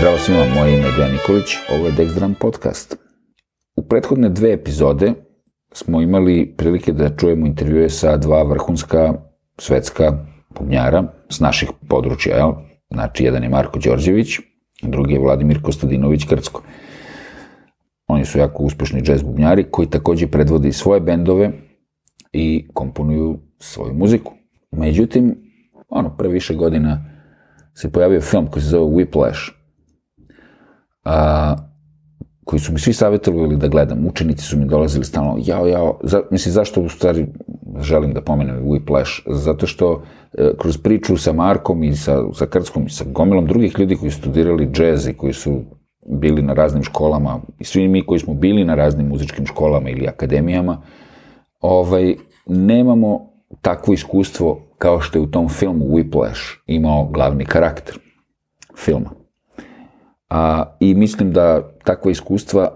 svima, moje ime je Dejan Nikolić, ovo je Dexdram podcast. U prethodne dve epizode smo imali prilike da čujemo intervjue sa dva vrhunska svetska bubnjara s naših područja, jel? Znači, jedan je Marko Đorđević, drugi je Vladimir Kostadinović Krcko. Oni su jako uspešni džez bubnjari koji takođe predvode svoje bendove i komponuju svoju muziku. Međutim, ono, pre više godina se pojavio film koji se zove Whiplash, a, koji su mi svi savjetovali da gledam. Učenici su mi dolazili stalno, jao, jao, za, mislim, zašto u stvari želim da pomenem Whiplash? Zato što e, kroz priču sa Markom i sa, sa Krckom i sa gomilom drugih ljudi koji su studirali džez i koji su bili na raznim školama i svi mi koji smo bili na raznim muzičkim školama ili akademijama, ovaj, nemamo takvo iskustvo kao što je u tom filmu Whiplash imao glavni karakter filma. A, I mislim da takva iskustva,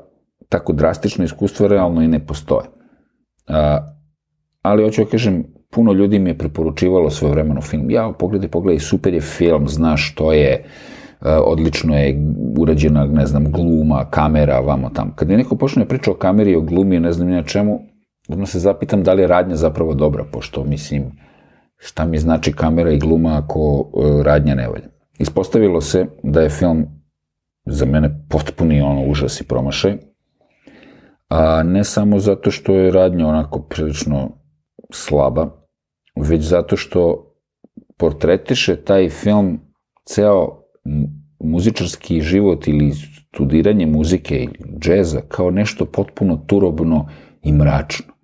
tako drastično iskustva realno i ne postoje. A, ali hoću da kažem, puno ljudi mi je preporučivalo svoje vremeno film. Ja, pogledaj, pogledaj, super je film, znaš što je, odlično je urađena, ne znam, gluma, kamera, vamo tamo. Kad je neko počne da priča o kameri i o glumi, ne znam ni na čemu, odmah se zapitam da li je radnja zapravo dobra, pošto, mislim, šta mi znači kamera i gluma ako e, radnja ne valja. Ispostavilo se da je film za mene potpuni ono užas i promašaj, a ne samo zato što je radnja onako prilično slaba, već zato što portretiše taj film ceo muzičarski život ili studiranje muzike ili džeza kao nešto potpuno turobno i mračno.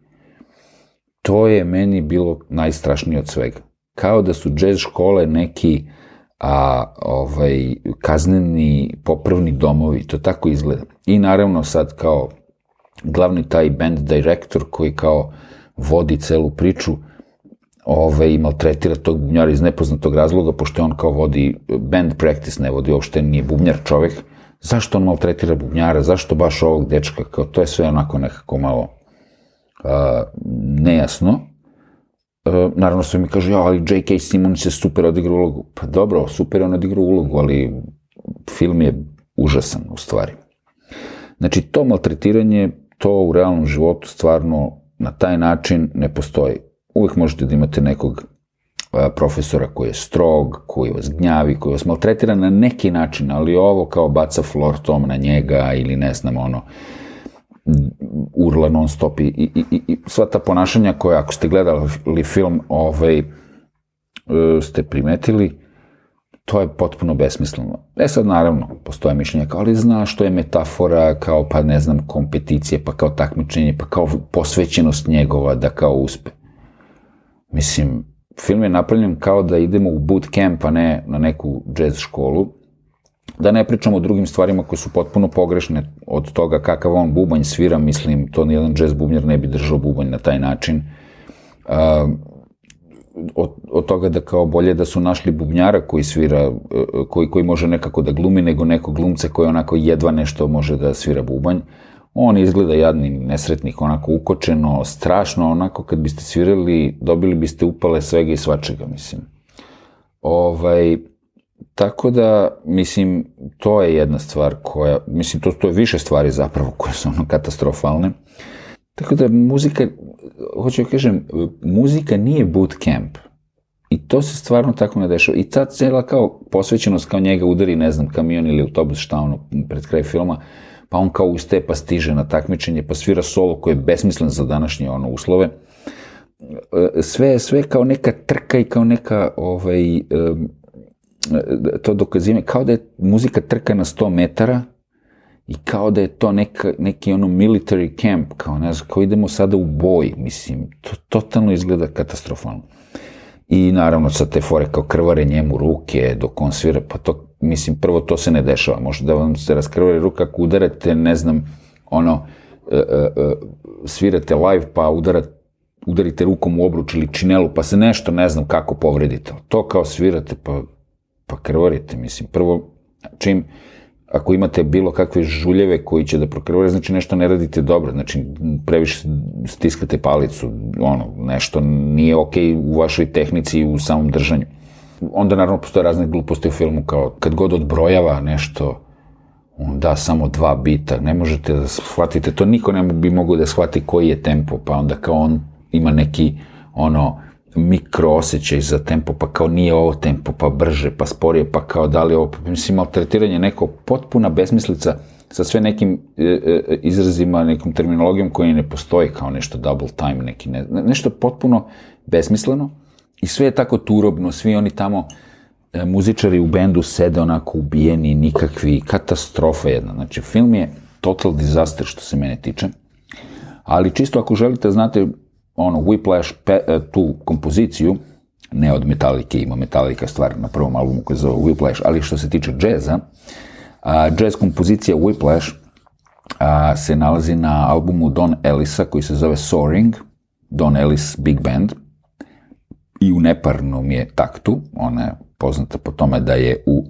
To je meni bilo najstrašnije od svega. Kao da su džez škole neki a, ovaj, kazneni popravni domovi, to tako izgleda. I naravno sad kao glavni taj band director koji kao vodi celu priču, ovaj, maltretira tog bubnjara iz nepoznatog razloga, pošto on kao vodi band practice, ne vodi uopšte, nije bubnjar čovek, zašto on maltretira bubnjara, zašto baš ovog dečka, kao to je sve onako nekako malo a, nejasno. A, naravno sve mi kaže, ja, ali J.K. Simmons je super odigrao ulogu. Pa dobro, super je on odigrao ulogu, ali film je užasan u stvari. Znači, to maltretiranje, to u realnom životu stvarno na taj način ne postoji. Uvijek možete da imate nekog profesora koji je strog, koji vas gnjavi, koji vas maltretira na neki način, ali ovo kao baca flor tom na njega ili ne znam ono, urla non stop i, i, i, i sva ta ponašanja koja ako ste gledali film ovaj, e, ste primetili, to je potpuno besmisleno. E sad, naravno, postoje mišljenja kao, ali zna što je metafora, kao, pa ne znam, kompeticije, pa kao takmičenje, pa kao posvećenost njegova da kao uspe. Mislim, film je napravljen kao da idemo u boot camp, a ne na neku jazz školu. Da ne pričamo o drugim stvarima koje su potpuno pogrešne od toga kakav on bubanj svira, mislim, to nijedan jazz bubnjar ne bi držao bubanj na taj način. Uh, od, od toga da kao bolje da su našli bubnjara koji svira, koji, koji može nekako da glumi, nego neko glumce koji onako jedva nešto može da svira bubanj. On izgleda jadni nesretnik, onako ukočeno, strašno, onako kad biste svirali, dobili biste upale svega i svačega, mislim. Ovaj, tako da, mislim, to je jedna stvar koja, mislim, to, to je više stvari zapravo koje su ono katastrofalne. Tako da muzika, hoću da kažem, muzika nije bootcamp. I to se stvarno tako ne dešava. I ta cela kao posvećenost kao njega udari, ne znam, kamion ili autobus, šta ono, pred kraj filma, pa on kao ustaje pa stiže na takmičenje, pa svira solo koje je besmislen za današnje ono uslove. Sve sve kao neka trka i kao neka ovaj, to dokazivanje, kao da je muzika trka na 100 metara, i kao da je to neka, neki ono military camp, kao ne znam, kao idemo sada u boj, mislim, to totalno izgleda katastrofalno. I naravno sa te fore kao krvare njemu ruke dok on svira, pa to, mislim, prvo to se ne dešava, može da vam se raskrvari ruka ako udarate, ne znam, ono, uh, uh, svirate live pa udarate udarite rukom u obruč ili činelu, pa se nešto, ne znam kako povredite. To kao svirate, pa, pa krvarite, mislim. Prvo, čim, ako imate bilo kakve žuljeve koji će da prokrvare, znači nešto ne radite dobro, znači previše stiskate palicu, ono, nešto nije okej okay u vašoj tehnici i u samom držanju. Onda naravno postoje razne gluposti u filmu, kao kad god odbrojava nešto, on da samo dva bita, ne možete da shvatite, to niko ne bi mogao da shvati koji je tempo, pa onda kao on ima neki, ono, mikro osjećaj za tempo, pa kao nije ovo tempo, pa brže, pa sporije, pa kao da li ovo, mislim, maltretiranje neko potpuna besmislica sa sve nekim e, e, izrazima, nekom terminologijom koji ne postoji kao nešto double time, neki ne, nešto potpuno besmisleno i sve je tako turobno, svi oni tamo e, muzičari u bendu sede onako ubijeni, nikakvi, katastrofa jedna. Znači, film je total disaster što se mene tiče, ali čisto ako želite, znate, ono, Whiplash, pe, e, tu kompoziciju, ne od Metallica, ima Metallica stvar na prvom albumu koji se zove Whiplash, ali što se tiče džeza, a, jazz kompozicija Whiplash a, se nalazi na albumu Don Ellisa koji se zove Soaring, Don Ellis Big Band, i u neparnom je taktu, ona je poznata po tome da je u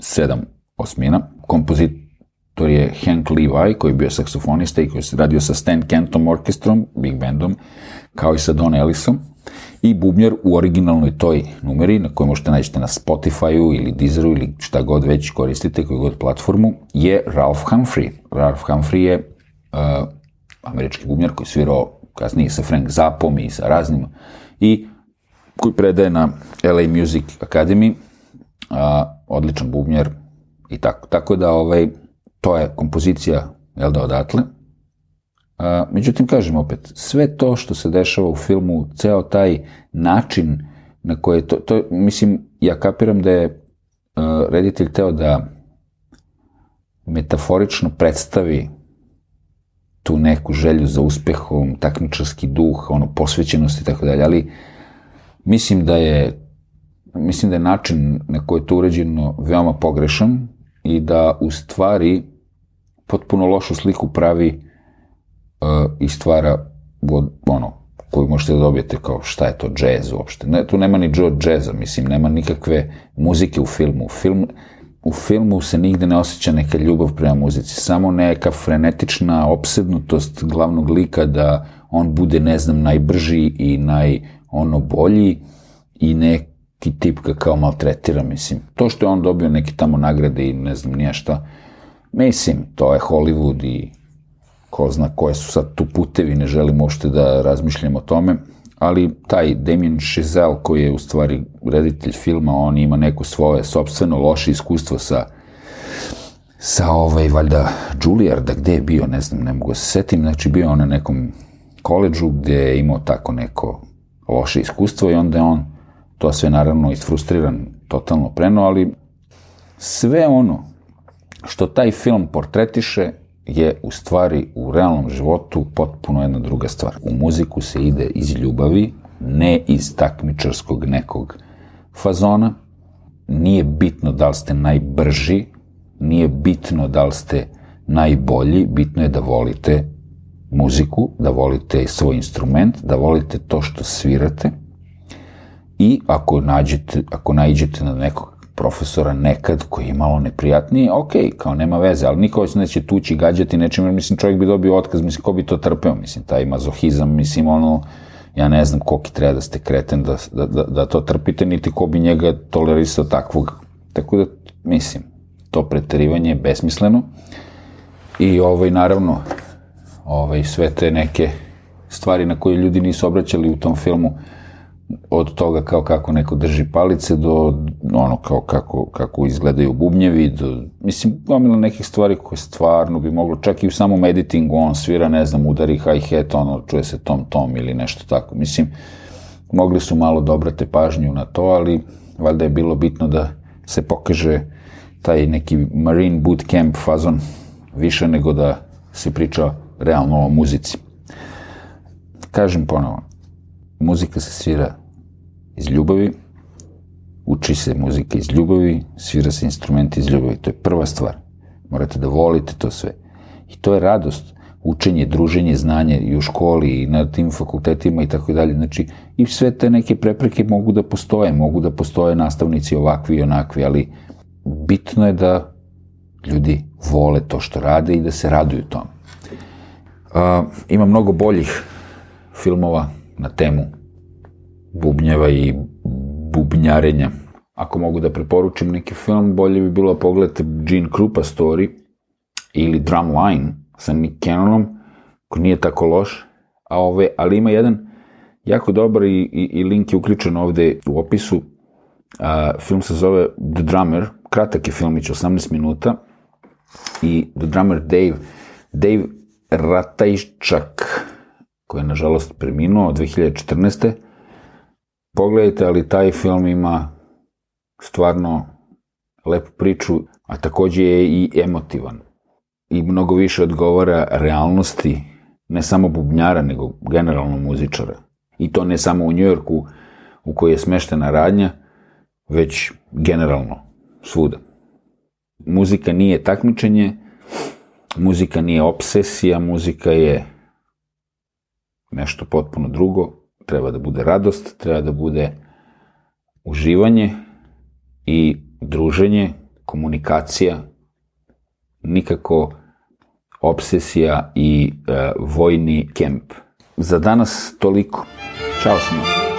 sedam osmina. Kompozitor je Hank Levi, koji je bio saksofonista i koji se radio sa Stan Kentom orkestrom, big bandom, kao i sa Don Ellisom. I bubnjar u originalnoj toj numeri, na kojoj možete naći na Spotify-u ili Deezeru ili šta god već koristite, koju god platformu, je Ralph Humphrey. Ralph Humphrey je uh, američki bubnjar koji svirao kasnije sa Frank Zappom i sa raznim i koji predaje na LA Music Academy, a, odličan bubnjar i tako. Tako da ovaj, to je kompozicija, jel da, odatle. A, međutim, kažem opet, sve to što se dešava u filmu, ceo taj način na koje to, to mislim, ja kapiram da je a, reditelj teo da metaforično predstavi tu neku želju za uspehom, takmičarski duh, ono, posvećenost i tako dalje, ali Mislim da je mislim da je način na koji je to uređeno veoma pogrešan i da u stvari potpuno lošu sliku pravi uh, i stvara ono, koju možete da dobijete kao šta je to džez uopšte. Ne, tu nema ni džeza, mislim, nema nikakve muzike u filmu. Film, u filmu se nigde ne osjeća neka ljubav prema muzici, samo neka frenetična opsednutost glavnog lika da on bude, ne znam, najbrži i naj ono bolji i neki tip ga kao maltretira, mislim. To što je on dobio neke tamo nagrade i ne znam nije šta, mislim, to je Hollywood i ko zna koje su sad tu putevi, ne želim uopšte da razmišljam o tome, ali taj Damien Chazelle koji je u stvari reditelj filma, on ima neko svoje sobstveno loše iskustvo sa sa ovaj, valjda, Juilliarda, gde je bio, ne znam, ne mogu da se setim, znači bio on na nekom koleđu gde je imao tako neko loše iskustvo i onda je on to sve naravno isfrustriran totalno preno, ali sve ono što taj film portretiše je u stvari u realnom životu potpuno jedna druga stvar. U muziku se ide iz ljubavi, ne iz takmičarskog nekog fazona. Nije bitno da li ste najbrži, nije bitno da li ste najbolji, bitno je da volite muziku, da volite svoj instrument, da volite to što svirate i ako nađete, ako naiđete na nekog profesora nekad koji je malo neprijatniji, ok, kao nema veze, ali niko se neće tući, gađati nečim, jer mislim čovjek bi dobio otkaz, mislim ko bi to trpeo, mislim taj mazohizam, mislim ono, ja ne znam koliki treba da ste kreten da, da, da, da to trpite, niti ko bi njega tolerisao takvog. Tako da, mislim, to preterivanje je besmisleno i ovaj, naravno, ovaj, sve te neke stvari na koje ljudi nisu obraćali u tom filmu, od toga kao kako neko drži palice do ono kao kako, kako izgledaju bubnjevi, do, mislim, gomila nekih stvari koje stvarno bi moglo, čak i u samom editingu on svira, ne znam, udari hi-hat, ono, čuje se tom-tom ili nešto tako. Mislim, mogli su malo dobrate pažnju na to, ali valjda je bilo bitno da se pokaže taj neki Marine Bootcamp fazon više nego da se priča realno o muzici. Kažem ponovo, muzika se svira iz ljubavi, uči se muzika iz ljubavi, svira se instrumenti iz ljubavi, to je prva stvar. Morate da volite to sve. I to je radost, učenje, druženje, znanje i u školi i na tim fakultetima i tako dalje. Znači, i sve te neke prepreke mogu da postoje, mogu da postoje nastavnici ovakvi i onakvi, ali bitno je da ljudi vole to što rade i da se raduju tome. Uh, ima mnogo boljih filmova na temu bubnjeva i bubnjarenja. Ako mogu da preporučim neki film, bolje bi bilo da pogledate Gene Krupa story, ili Drumline sa Nick Cannonom, koji nije tako loš, a ove, ali ima jedan jako dobar i, i, i link je uključen ovde u opisu. A, film se zove The Drummer, kratak je filmić, 18 minuta, i The Drummer Dave, Dave Ratajčak, koji je nažalost preminuo od 2014. Pogledajte, ali taj film ima stvarno lepu priču, a takođe je i emotivan. I mnogo više odgovara realnosti, ne samo bubnjara, nego generalno muzičara. I to ne samo u Njujorku, u kojoj je smeštena radnja, već generalno, svuda. Muzika nije takmičenje, muzika nije obsesija, muzika je nešto potpuno drugo, treba da bude radost, treba da bude uživanje i druženje, komunikacija, nikako obsesija i e, vojni kemp. Za danas toliko. Ćao svima.